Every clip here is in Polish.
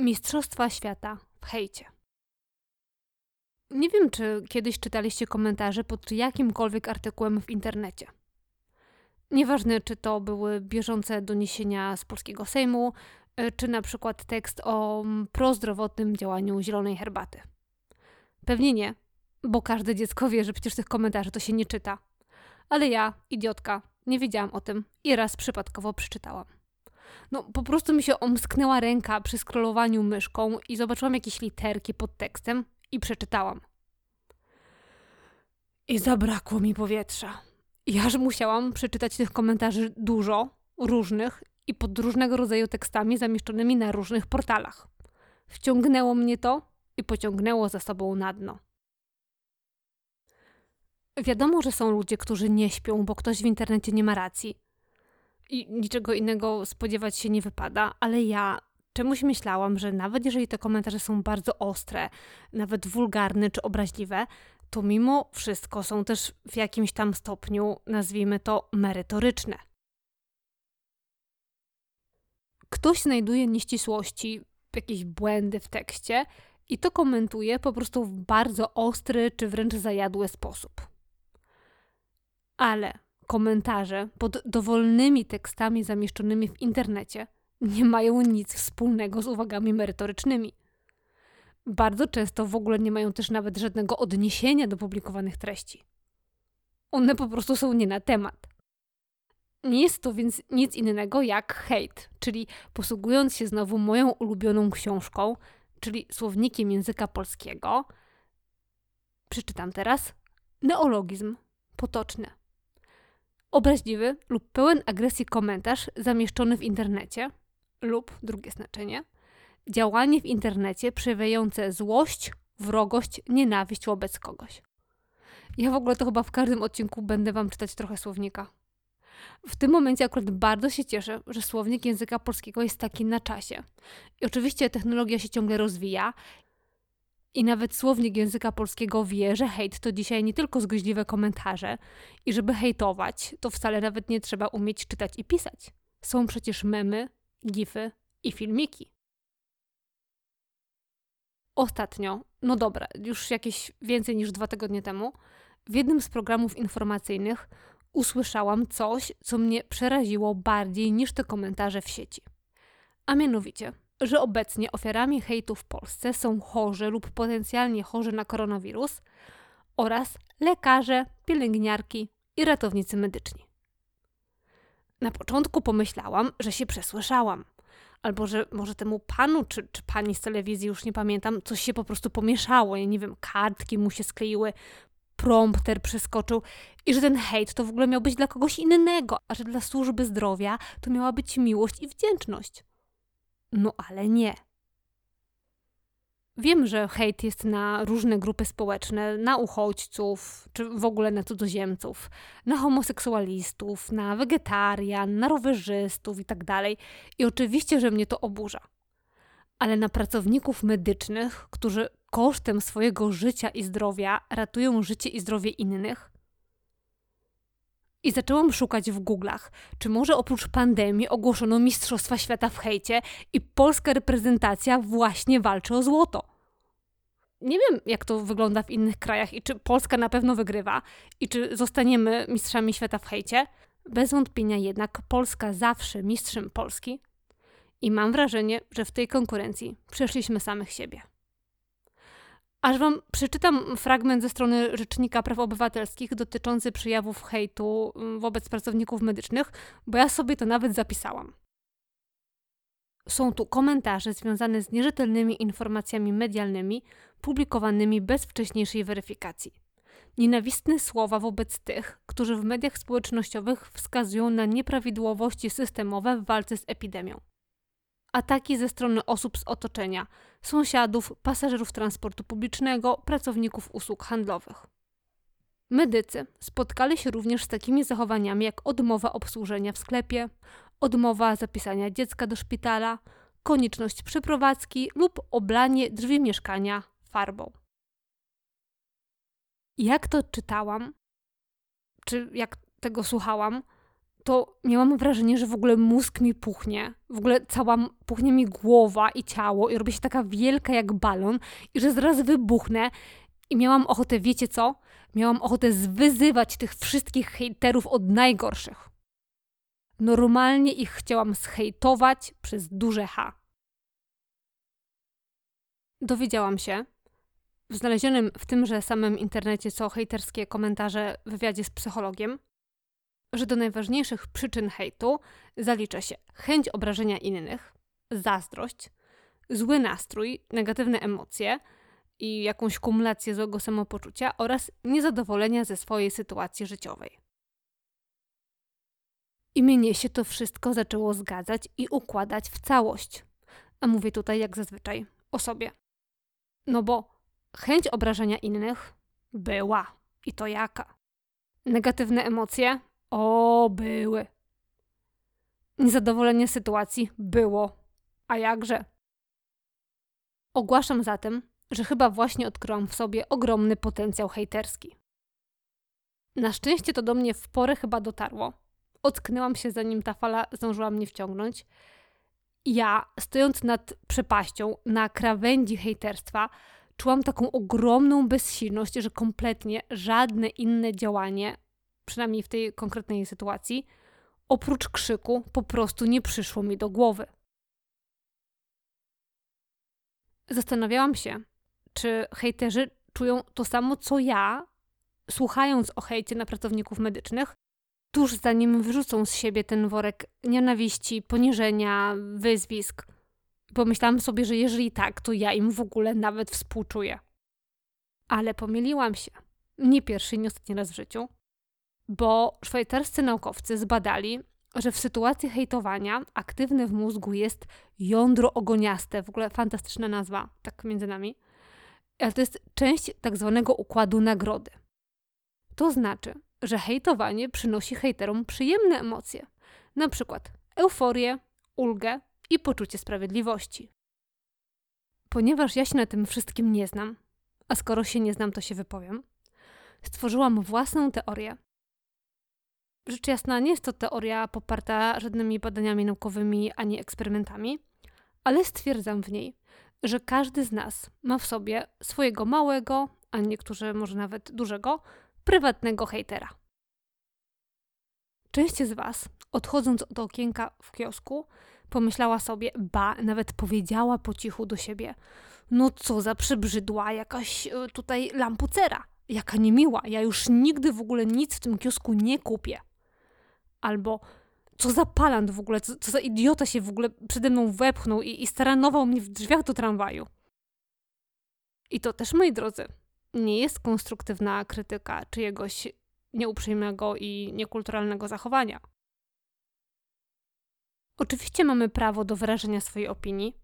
Mistrzostwa Świata w hejcie. Nie wiem, czy kiedyś czytaliście komentarze pod jakimkolwiek artykułem w internecie. Nieważne, czy to były bieżące doniesienia z polskiego Sejmu, y, czy na przykład tekst o mm, prozdrowotnym działaniu zielonej herbaty. Pewnie nie, bo każde dziecko wie, że przecież tych komentarzy to się nie czyta. Ale ja, idiotka, nie wiedziałam o tym i raz przypadkowo przeczytałam. No, po prostu mi się omsknęła ręka przy scrollowaniu myszką i zobaczyłam jakieś literki pod tekstem i przeczytałam. I zabrakło mi powietrza. Ja aż musiałam przeczytać tych komentarzy dużo, różnych i pod różnego rodzaju tekstami zamieszczonymi na różnych portalach. Wciągnęło mnie to i pociągnęło za sobą na dno. Wiadomo, że są ludzie, którzy nie śpią, bo ktoś w internecie nie ma racji. I niczego innego spodziewać się nie wypada, ale ja czemuś myślałam, że nawet jeżeli te komentarze są bardzo ostre, nawet wulgarne czy obraźliwe, to mimo wszystko są też w jakimś tam stopniu, nazwijmy to, merytoryczne. Ktoś znajduje nieścisłości, jakieś błędy w tekście i to komentuje po prostu w bardzo ostry czy wręcz zajadły sposób. Ale komentarze pod dowolnymi tekstami zamieszczonymi w internecie nie mają nic wspólnego z uwagami merytorycznymi. Bardzo często w ogóle nie mają też nawet żadnego odniesienia do publikowanych treści. One po prostu są nie na temat. Nie jest to więc nic innego jak hejt, czyli posługując się znowu moją ulubioną książką, czyli słownikiem języka polskiego, przeczytam teraz neologizm potoczny. Obraźliwy lub pełen agresji komentarz zamieszczony w internecie lub drugie znaczenie działanie w internecie przejawiające złość, wrogość, nienawiść wobec kogoś. Ja w ogóle to chyba w każdym odcinku będę Wam czytać trochę słownika. W tym momencie akurat bardzo się cieszę, że słownik języka polskiego jest taki na czasie. I oczywiście technologia się ciągle rozwija i nawet słownik języka polskiego wie, że hejt to dzisiaj nie tylko zgryźliwe komentarze i żeby hejtować, to wcale nawet nie trzeba umieć czytać i pisać. Są przecież memy, gify i filmiki. Ostatnio, no dobra, już jakieś więcej niż dwa tygodnie temu, w jednym z programów informacyjnych usłyszałam coś, co mnie przeraziło bardziej niż te komentarze w sieci. A mianowicie, że obecnie ofiarami hejtu w Polsce są chorzy lub potencjalnie chorzy na koronawirus oraz lekarze, pielęgniarki i ratownicy medyczni. Na początku pomyślałam, że się przesłyszałam, albo że może temu panu czy, czy pani z telewizji, już nie pamiętam, coś się po prostu pomieszało. Ja nie wiem, kartki mu się skleiły, prompter przeskoczył i że ten hejt to w ogóle miał być dla kogoś innego, a że dla służby zdrowia to miała być miłość i wdzięczność. No ale nie. Wiem, że hejt jest na różne grupy społeczne, na uchodźców, czy w ogóle na cudzoziemców, na homoseksualistów, na wegetarian, na rowerzystów itd. Tak I oczywiście, że mnie to oburza. Ale na pracowników medycznych, którzy kosztem swojego życia i zdrowia ratują życie i zdrowie innych, i zaczęłam szukać w Google'ach, czy może oprócz pandemii ogłoszono Mistrzostwa Świata w hejcie i polska reprezentacja właśnie walczy o złoto. Nie wiem, jak to wygląda w innych krajach i czy Polska na pewno wygrywa i czy zostaniemy mistrzami świata w hejcie. Bez wątpienia jednak Polska zawsze mistrzem Polski i mam wrażenie, że w tej konkurencji przeszliśmy samych siebie. Aż wam przeczytam fragment ze strony Rzecznika Praw Obywatelskich dotyczący przejawów hejtu mm, wobec pracowników medycznych, bo ja sobie to nawet zapisałam. Są tu komentarze związane z nierzetelnymi informacjami medialnymi publikowanymi bez wcześniejszej weryfikacji. Nienawistne słowa wobec tych, którzy w mediach społecznościowych wskazują na nieprawidłowości systemowe w walce z epidemią ataki ze strony osób z otoczenia, sąsiadów, pasażerów transportu publicznego, pracowników usług handlowych. Medycy spotkali się również z takimi zachowaniami jak odmowa obsłużenia w sklepie, odmowa zapisania dziecka do szpitala, konieczność przeprowadzki lub oblanie drzwi mieszkania farbą. Jak to czytałam, czy jak tego słuchałam, to miałam wrażenie, że w ogóle mózg mi puchnie, w ogóle cała puchnie mi głowa i ciało i robi się taka wielka jak balon i że zaraz wybuchnę i miałam ochotę, wiecie co? Miałam ochotę zwyzywać tych wszystkich hejterów od najgorszych. Normalnie ich chciałam zhejtować przez duże H. Dowiedziałam się, w znalezionym w tymże samym internecie co hejterskie komentarze wywiadzie z psychologiem, że do najważniejszych przyczyn hejtu zalicza się chęć obrażenia innych, zazdrość, zły nastrój, negatywne emocje i jakąś kumulację złego samopoczucia oraz niezadowolenia ze swojej sytuacji życiowej. I mnie się to wszystko zaczęło zgadzać i układać w całość. A mówię tutaj jak zazwyczaj o sobie. No bo chęć obrażenia innych była. I to jaka? Negatywne emocje? O, były. Niezadowolenie sytuacji było. A jakże? Ogłaszam zatem, że chyba właśnie odkryłam w sobie ogromny potencjał hejterski. Na szczęście to do mnie w porę chyba dotarło. Ocknęłam się, zanim ta fala zdążyła mnie wciągnąć. Ja, stojąc nad przepaścią, na krawędzi hejterstwa, czułam taką ogromną bezsilność, że kompletnie żadne inne działanie, przynajmniej w tej konkretnej sytuacji, oprócz krzyku, po prostu nie przyszło mi do głowy. Zastanawiałam się, czy hejterzy czują to samo co ja, słuchając o hejcie na pracowników medycznych, tuż zanim wyrzucą z siebie ten worek nienawiści, poniżenia, wyzwisk. Pomyślałam sobie, że jeżeli tak, to ja im w ogóle nawet współczuję. Ale pomyliłam się. Nie pierwszy, nie ostatni raz w życiu. Bo szwajcarscy naukowcy zbadali, że w sytuacji hejtowania aktywne w mózgu jest jądro ogoniaste, w ogóle fantastyczna nazwa, tak między nami. Ale to jest część tak zwanego układu nagrody. To znaczy, że hejtowanie przynosi hejterom przyjemne emocje, na przykład euforię, ulgę i poczucie sprawiedliwości. Ponieważ ja się na tym wszystkim nie znam, a skoro się nie znam, to się wypowiem, stworzyłam własną teorię. Rzecz jasna, nie jest to teoria poparta żadnymi badaniami naukowymi ani eksperymentami, ale stwierdzam w niej, że każdy z nas ma w sobie swojego małego, a niektórzy może nawet dużego, prywatnego hejtera. Część z Was, odchodząc od okienka w kiosku, pomyślała sobie, ba, nawet powiedziała po cichu do siebie: No co za przybrzydła jakaś e, tutaj lampucera, jaka niemiła, ja już nigdy w ogóle nic w tym kiosku nie kupię. Albo co za palant w ogóle, co, co za idiota się w ogóle przede mną wepchnął i, i staranował mnie w drzwiach do tramwaju. I to też, moi drodzy, nie jest konstruktywna krytyka czyjegoś nieuprzejmego i niekulturalnego zachowania. Oczywiście mamy prawo do wyrażenia swojej opinii,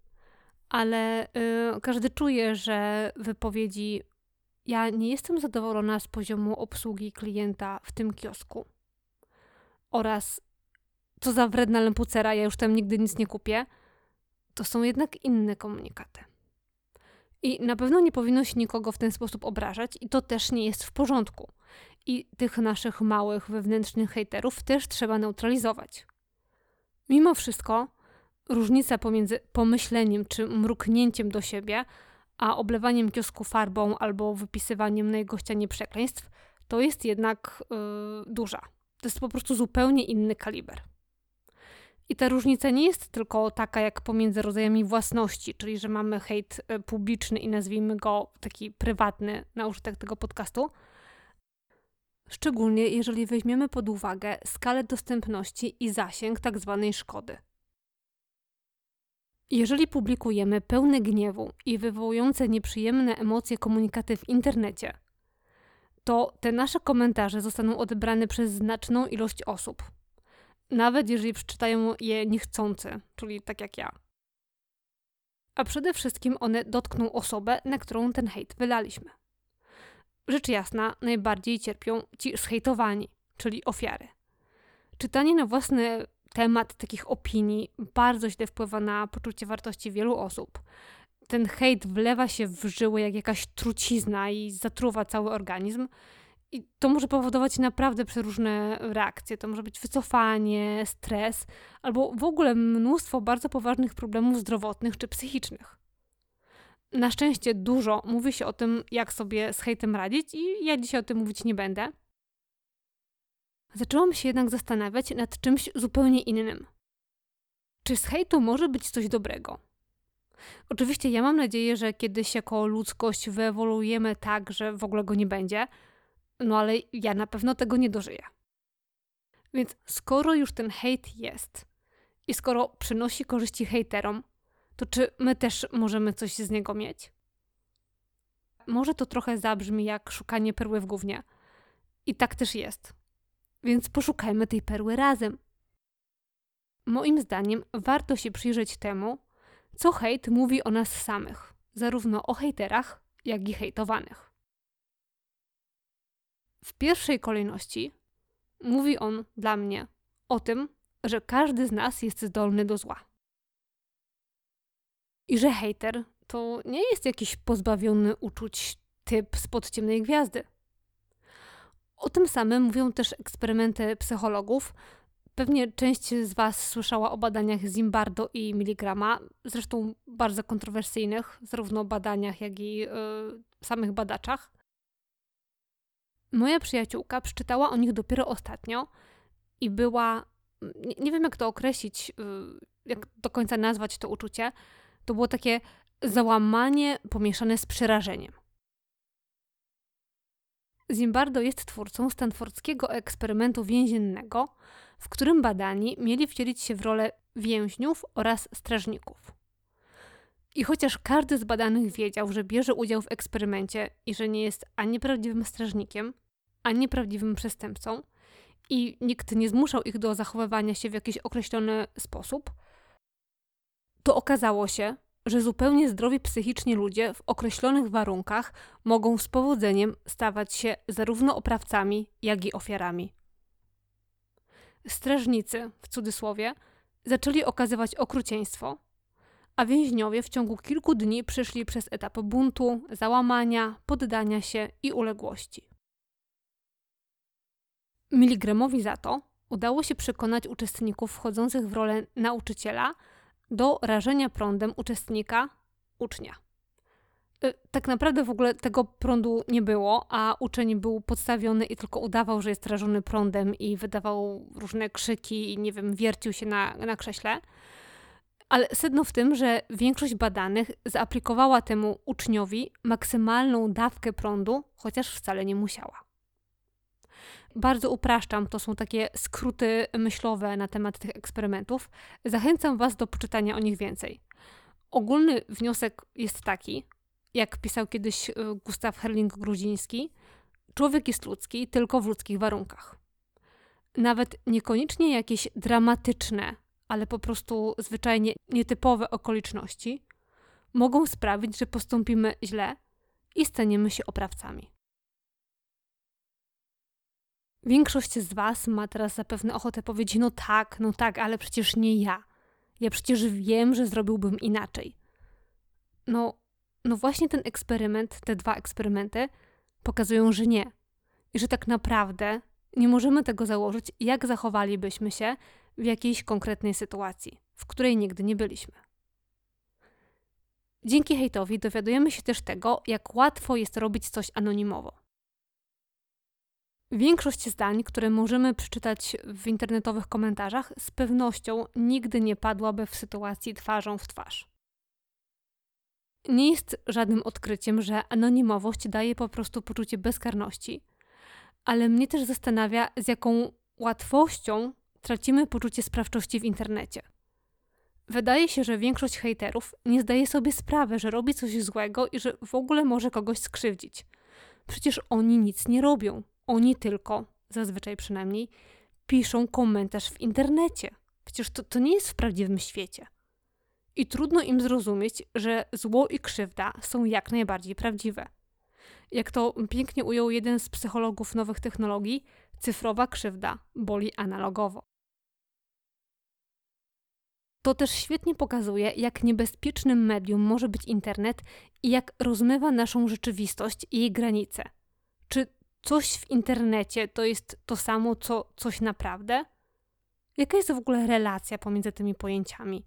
ale yy, każdy czuje, że wypowiedzi ja nie jestem zadowolona z poziomu obsługi klienta w tym kiosku oraz co za wredna lempucera, ja już tam nigdy nic nie kupię, to są jednak inne komunikaty. I na pewno nie powinno się nikogo w ten sposób obrażać, i to też nie jest w porządku. I tych naszych małych wewnętrznych hejterów też trzeba neutralizować. Mimo wszystko, różnica pomiędzy pomyśleniem czy mruknięciem do siebie, a oblewaniem kiosku farbą albo wypisywaniem na jego ścianie przekleństw, to jest jednak yy, duża. To jest po prostu zupełnie inny kaliber. I ta różnica nie jest tylko taka jak pomiędzy rodzajami własności, czyli że mamy hejt e, publiczny i nazwijmy go taki prywatny na użytek tego podcastu. Szczególnie jeżeli weźmiemy pod uwagę skalę dostępności i zasięg tak zwanej szkody. Jeżeli publikujemy pełne gniewu i wywołujące nieprzyjemne emocje komunikaty w internecie, to te nasze komentarze zostaną odebrane przez znaczną ilość osób – nawet jeżeli przeczytają je niechcący, czyli tak jak ja. A przede wszystkim one dotkną osobę, na którą ten hejt wylaliśmy. Rzecz jasna, najbardziej cierpią ci zhejtowani, czyli ofiary. Czytanie na własny temat takich opinii bardzo źle wpływa na poczucie wartości wielu osób. Ten hejt wlewa się w żyły jak jakaś trucizna i zatruwa cały organizm I to może powodować naprawdę przeróżne reakcje. To może być wycofanie, stres, albo w ogóle mnóstwo bardzo poważnych problemów zdrowotnych czy psychicznych. Na szczęście dużo mówi się o tym, jak sobie z hejtem radzić, i ja dzisiaj o tym mówić nie będę. Zaczęłam się jednak zastanawiać nad czymś zupełnie innym. Czy z hejtu może być coś dobrego? Oczywiście ja mam nadzieję, że kiedyś jako ludzkość wyewoluujemy tak, że w ogóle go nie będzie, no ale ja na pewno tego nie dożyję. Więc skoro już ten hejt jest i skoro przynosi korzyści hejterom, to czy my też możemy coś z niego mieć? Może to trochę zabrzmi jak szukanie perły w gównie. I tak też jest. Więc poszukajmy tej perły razem. Moim zdaniem warto się przyjrzeć temu, co hejt mówi o nas samych, zarówno o hejterach, jak i hejtowanych. W pierwszej kolejności mówi on dla mnie o tym, że każdy z nas jest zdolny do zła. I że hejter to nie jest jakiś pozbawiony uczuć typ spod ciemnej gwiazdy. O tym samym mówią też eksperymenty psychologów. Pewnie część z Was słyszała o badaniach Zimbardo i Miligrama, zresztą bardzo kontrowersyjnych, zarówno badaniach, jak i yy, samych badaczach. Moja przyjaciółka przeczytała o nich dopiero ostatnio i była, nie, nie wiem jak to określić, yy, jak do końca nazwać to uczucie, to było takie załamanie pomieszane z przerażeniem. Zimbardo jest twórcą stanfordzkiego eksperymentu więziennego, w którym badani mieli wcielić się w rolę więźniów oraz strażników. I chociaż każdy z badanych wiedział, że bierze udział w eksperymencie i że nie jest ani prawdziwym strażnikiem, ani prawdziwym przestępcą, i nikt nie zmuszał ich do zachowywania się w jakiś określony sposób, to okazało się, że zupełnie zdrowi psychicznie ludzie w określonych warunkach mogą z powodzeniem stawać się zarówno oprawcami, jak i ofiarami. Strażnicy, w cudzysłowie, zaczęli okazywać okrucieństwo, a więźniowie w ciągu kilku dni przeszli przez etap buntu, załamania, poddania się i uległości. Miligramowi za to udało się przekonać uczestników wchodzących w rolę nauczyciela, do rażenia prądem uczestnika, ucznia. Y, tak naprawdę w ogóle tego prądu nie było, a uczeń był podstawiony i tylko udawał, że jest rażony prądem i wydawał różne krzyki i nie wiem, wiercił się na, na krześle. Ale sedno w tym, że większość badanych zaaplikowała temu uczniowi maksymalną dawkę prądu, chociaż wcale nie musiała bardzo upraszczam, to są takie skróty myślowe na temat tych eksperymentów. Zachęcam Was do poczytania o nich więcej. Ogólny wniosek jest taki, jak pisał kiedyś y, Gustaw Herling-Gruziński, człowiek jest ludzki tylko w ludzkich warunkach. Nawet niekoniecznie jakieś dramatyczne, ale po prostu zwyczajnie nietypowe okoliczności mogą sprawić, że postąpimy źle i staniemy się oprawcami. Większość z Was ma teraz zapewne ochotę powiedzieć: No tak, no tak, ale przecież nie ja. Ja przecież wiem, że zrobiłbym inaczej. No, no właśnie ten eksperyment, te dwa eksperymenty pokazują, że nie. I że tak naprawdę nie możemy tego założyć, jak zachowalibyśmy się w jakiejś konkretnej sytuacji, w której nigdy nie byliśmy. Dzięki hejtowi dowiadujemy się też tego, jak łatwo jest robić coś anonimowo. Większość zdań, które możemy przeczytać w internetowych komentarzach, z pewnością nigdy nie padłaby w sytuacji twarzą w twarz. Nie jest żadnym odkryciem, że anonimowość daje po prostu poczucie bezkarności, ale mnie też zastanawia, z jaką łatwością tracimy poczucie sprawczości w internecie. Wydaje się, że większość hejterów nie zdaje sobie sprawy, że robi coś złego i że w ogóle może kogoś skrzywdzić. Przecież oni nic nie robią. Oni tylko, zazwyczaj przynajmniej, piszą komentarz w internecie. Przecież to, to nie jest w prawdziwym świecie. I trudno im zrozumieć, że zło i krzywda są jak najbardziej prawdziwe. Jak to pięknie ujął jeden z psychologów nowych technologii, cyfrowa krzywda boli analogowo. To też świetnie pokazuje, jak niebezpiecznym medium może być internet i jak rozmywa naszą rzeczywistość i jej granice. Czy coś w internecie to jest to samo, co coś naprawdę? Jaka jest w ogóle relacja pomiędzy tymi pojęciami?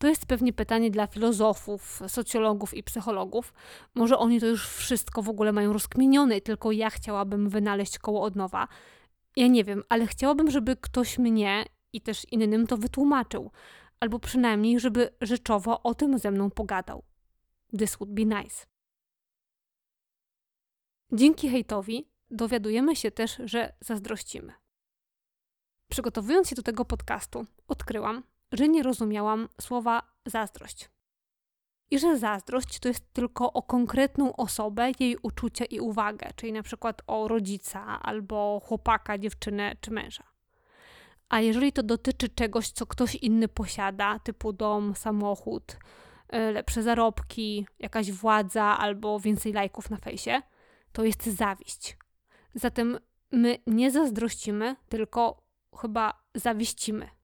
To jest pewnie pytanie dla filozofów, socjologów i psychologów. Może oni to już wszystko w ogóle mają rozkminione, tylko ja chciałabym wynaleźć koło od nowa. Ja nie wiem, ale chciałabym, żeby ktoś mnie i też innym to wytłumaczył, albo przynajmniej, żeby rzeczowo o tym ze mną pogadał. This would be nice. Dzięki hejtowi dowiadujemy się też, że zazdrościmy. Przygotowując się do tego podcastu, odkryłam, że nie rozumiałam słowa zazdrość. I że zazdrość to jest tylko o konkretną osobę, jej uczucia i uwagę, czyli na przykład o rodzica albo chłopaka, dziewczynę czy męża. A jeżeli to dotyczy czegoś, co ktoś inny posiada, typu dom, samochód, e, lepsze zarobki, jakaś władza albo więcej lajków na fejsie, to jest zawiść. Zatem my nie zazdrościmy, tylko chyba zawiścimy.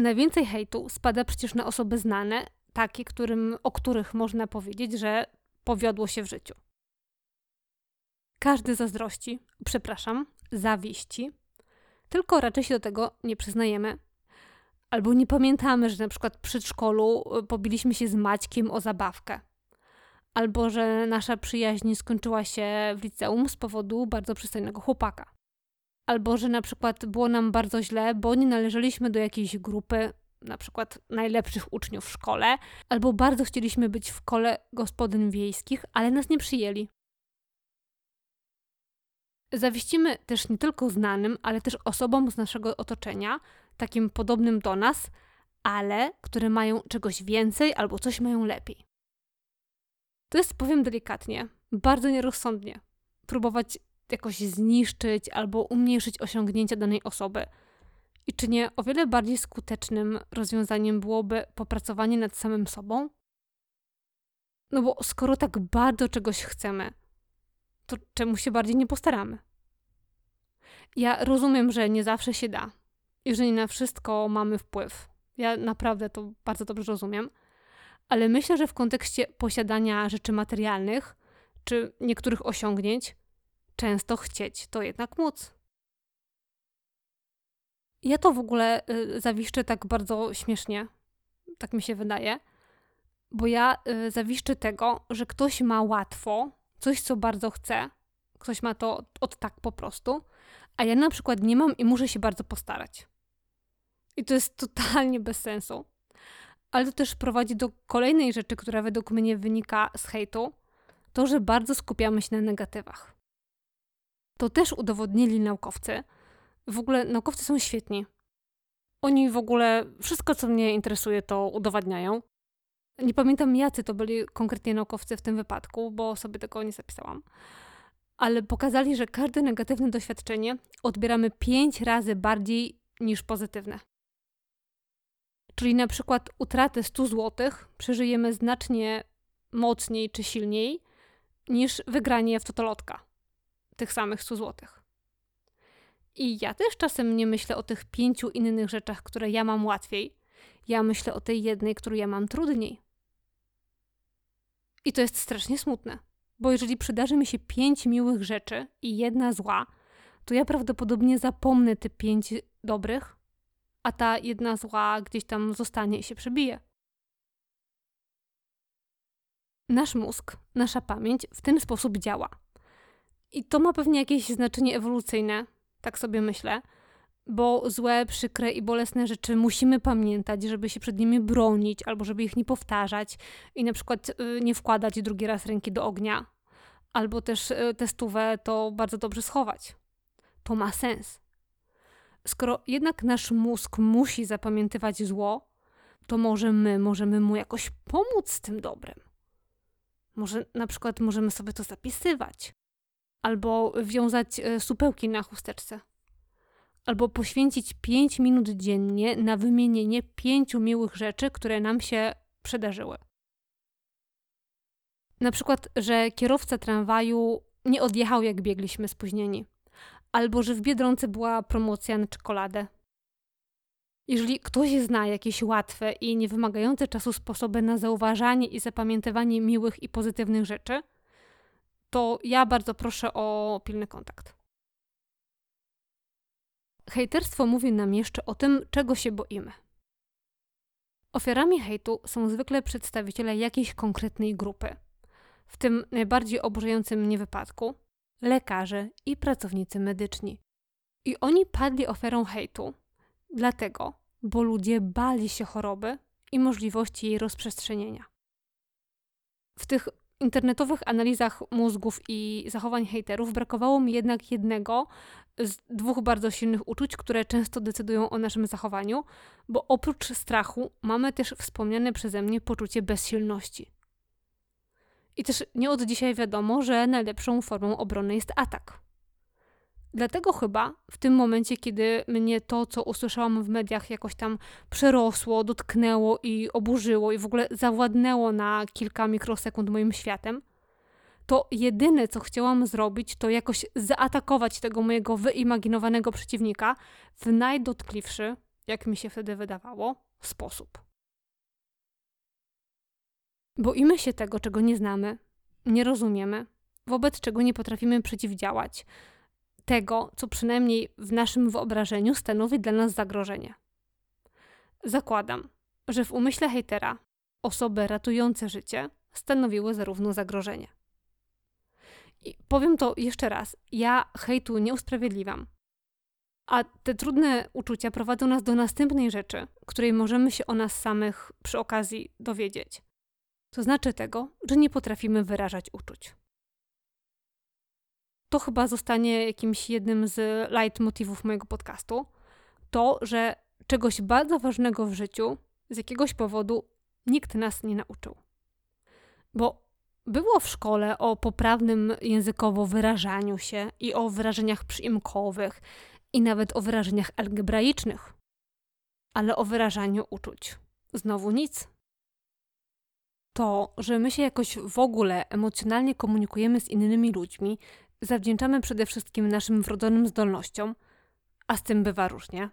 Najwięcej hejtu spada przecież na osoby znane, takie, którym, o których można powiedzieć, że powiodło się w życiu. Każdy zazdrości, przepraszam, zawiści, tylko raczej się do tego nie przyznajemy. Albo nie pamiętamy, że na przykład w przedszkolu y, pobiliśmy się z Maćkiem o zabawkę. Albo że nasza przyjaźń skończyła się w liceum z powodu bardzo przystojnego chłopaka albo że na przykład było nam bardzo źle, bo nie należeliśmy do jakiejś grupy, na przykład najlepszych uczniów w szkole, albo bardzo chcieliśmy być w kole gospodyń wiejskich, ale nas nie przyjęli. Zawieścimy też nie tylko znanym, ale też osobom z naszego otoczenia, takim podobnym do nas, ale które mają czegoś więcej albo coś mają lepiej. To jest, powiem delikatnie, bardzo nierozsądnie próbować jakoś zniszczyć albo umniejszyć osiągnięcia danej osoby. I czy nie o wiele bardziej skutecznym rozwiązaniem byłoby popracowanie nad samym sobą? No bo skoro tak bardzo czegoś chcemy, to czemu się bardziej nie postaramy? Ja rozumiem, że nie zawsze się da i że nie na wszystko mamy wpływ. Ja naprawdę to bardzo dobrze rozumiem, ale myślę, że w kontekście posiadania rzeczy materialnych czy niektórych osiągnięć, często chcieć, to jednak móc. Ja to w ogóle y, zawiszczę tak bardzo śmiesznie, tak mi się wydaje, bo ja y, zawiszczę tego, że ktoś ma łatwo, coś co bardzo chce, ktoś ma to od tak po prostu, a ja na przykład nie mam i muszę się bardzo postarać. I to jest totalnie bez sensu. Ale to też prowadzi do kolejnej rzeczy, która według mnie wynika z hejtu, to, że bardzo skupiamy się na negatywach. To też udowodnili naukowcy. W ogóle naukowcy są świetni. Oni w ogóle wszystko, co mnie interesuje, to udowadniają. Nie pamiętam, jacy to byli konkretnie naukowcy w tym wypadku, bo sobie tego nie zapisałam. Ale pokazali, że każde negatywne doświadczenie odbieramy pięć razy bardziej niż pozytywne. Czyli na przykład utratę 100 zł przeżyjemy znacznie mocniej czy silniej niż wygranie w totolotka tych samych 100 złotych. I ja też czasem nie myślę o tych pięciu innych rzeczach, które ja mam łatwiej. Ja myślę o tej jednej, którą ja mam trudniej. I to jest strasznie smutne, bo jeżeli przydarzy mi się pięć miłych rzeczy i jedna zła, to ja prawdopodobnie zapomnę te pięć dobrych, a ta jedna zła gdzieś tam zostanie i się przebije. Nasz mózg, nasza pamięć w ten sposób działa. I to ma pewnie jakieś znaczenie ewolucyjne, tak sobie myślę, bo złe, przykre i bolesne rzeczy musimy pamiętać, żeby się przed nimi bronić albo żeby ich nie powtarzać i na przykład y, nie wkładać drugi raz ręki do ognia, albo też y, testówę to bardzo dobrze schować. To ma sens. Skoro jednak nasz mózg musi zapamiętywać zło, to może my możemy mu jakoś pomóc z tym dobrem. Może na przykład możemy sobie to zapisywać, albo wiązać e, supełki na chusteczce, albo poświęcić 5 minut dziennie na wymienienie pięciu miłych rzeczy, które nam się przydarzyły. Na przykład, że kierowca tramwaju nie odjechał, jak biegliśmy spóźnieni, albo że w biedronce była promocja na czekoladę. Jeżeli ktoś zna jakieś łatwe i niewymagające czasu sposoby na zauważanie i zapamiętywanie miłych i pozytywnych rzeczy, to ja bardzo proszę o pilny kontakt. Hejterstwo mówi nam jeszcze o tym, czego się boimy. Ofiarami hejtu są zwykle przedstawiciele jakiejś konkretnej grupy. W tym najbardziej oburzającym mnie wypadku lekarze i pracownicy medyczni. I oni padli ofiarą hejtu, dlatego, bo ludzie bali się choroby i możliwości jej rozprzestrzenienia. W tych internetowych analizach mózgów i zachowań hejterów brakowało mi jednak jednego z dwóch bardzo silnych uczuć, które często decydują o naszym zachowaniu, bo oprócz strachu mamy też wspomniane przeze mnie poczucie bezsilności. I też nie od dzisiaj wiadomo, że najlepszą formą obrony jest atak. Dlatego chyba w tym momencie, kiedy mnie to, co usłyszałam w mediach, jakoś tam przerosło, dotknęło i oburzyło i w ogóle zawładnęło na kilka mikrosekund moim światem, to jedyne, co chciałam zrobić, to jakoś zaatakować tego mojego wyimaginowanego przeciwnika w najdotkliwszy, jak mi się wtedy wydawało, sposób. Boimy się tego, czego nie znamy, nie rozumiemy, wobec czego nie potrafimy przeciwdziałać, tego, co przynajmniej w naszym wyobrażeniu stanowi dla nas zagrożenie. Zakładam, że w umyśle hejtera osoby ratujące życie stanowiły zarówno zagrożenie. I powiem to jeszcze raz, ja hejtu nie usprawiedliwiam. A te trudne uczucia prowadzą nas do następnej rzeczy, której możemy się o nas samych przy okazji dowiedzieć. To znaczy tego, że nie potrafimy wyrażać uczuć to chyba zostanie jakimś jednym z leitmotivów mojego podcastu, to, że czegoś bardzo ważnego w życiu z jakiegoś powodu nikt nas nie nauczył. Bo było w szkole o poprawnym językowo wyrażaniu się i o wyrażeniach przyimkowych i nawet o wyrażeniach algebraicznych, ale o wyrażaniu uczuć znowu nic. To, że my się jakoś w ogóle emocjonalnie komunikujemy z innymi ludźmi, zawdzięczamy przede wszystkim naszym wrodzonym zdolnościom, a z tym bywa różnie.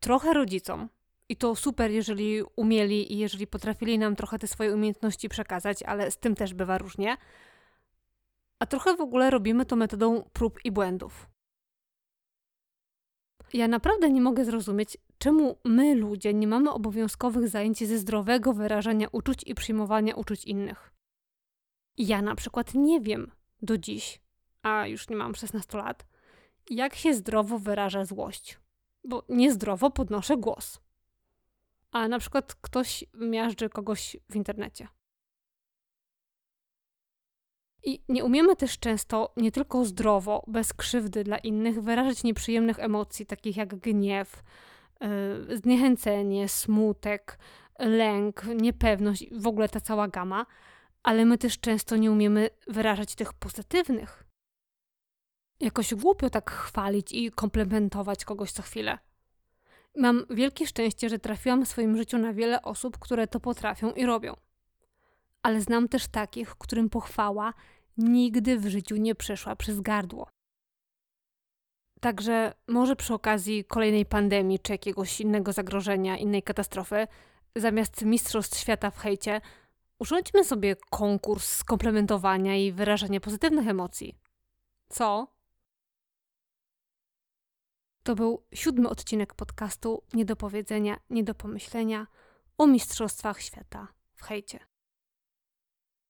Trochę rodzicom, i to super, jeżeli umieli i jeżeli potrafili nam trochę te swoje umiejętności przekazać, ale z tym też bywa różnie. A trochę w ogóle robimy to metodą prób i błędów. Ja naprawdę nie mogę zrozumieć, czemu my, ludzie, nie mamy obowiązkowych zajęć ze zdrowego wyrażania uczuć i przyjmowania uczuć innych. Ja na przykład nie wiem do dziś, a już nie mam 16 lat, jak się zdrowo wyraża złość. Bo niezdrowo podnoszę głos. A na przykład ktoś miażdży kogoś w internecie. I nie umiemy też często nie tylko zdrowo, bez krzywdy dla innych, wyrażać nieprzyjemnych emocji, takich jak gniew, yy, zniechęcenie, smutek, lęk, niepewność, w ogóle ta cała gama, ale my też często nie umiemy wyrażać tych pozytywnych, jakoś głupio tak chwalić i komplementować kogoś co chwilę. Mam wielkie szczęście, że trafiłam w swoim życiu na wiele osób, które to potrafią i robią. Ale znam też takich, którym pochwała nigdy w życiu nie przeszła przez gardło. Także może przy okazji kolejnej pandemii czy jakiegoś innego zagrożenia, innej katastrofy, zamiast Mistrzostw Świata w hejcie, urządźmy sobie konkurs komplementowania i wyrażania pozytywnych emocji. Co? To był siódmy odcinek podcastu Nie do powiedzenia, nie do pomyślenia o Mistrzostwach Świata w hejcie.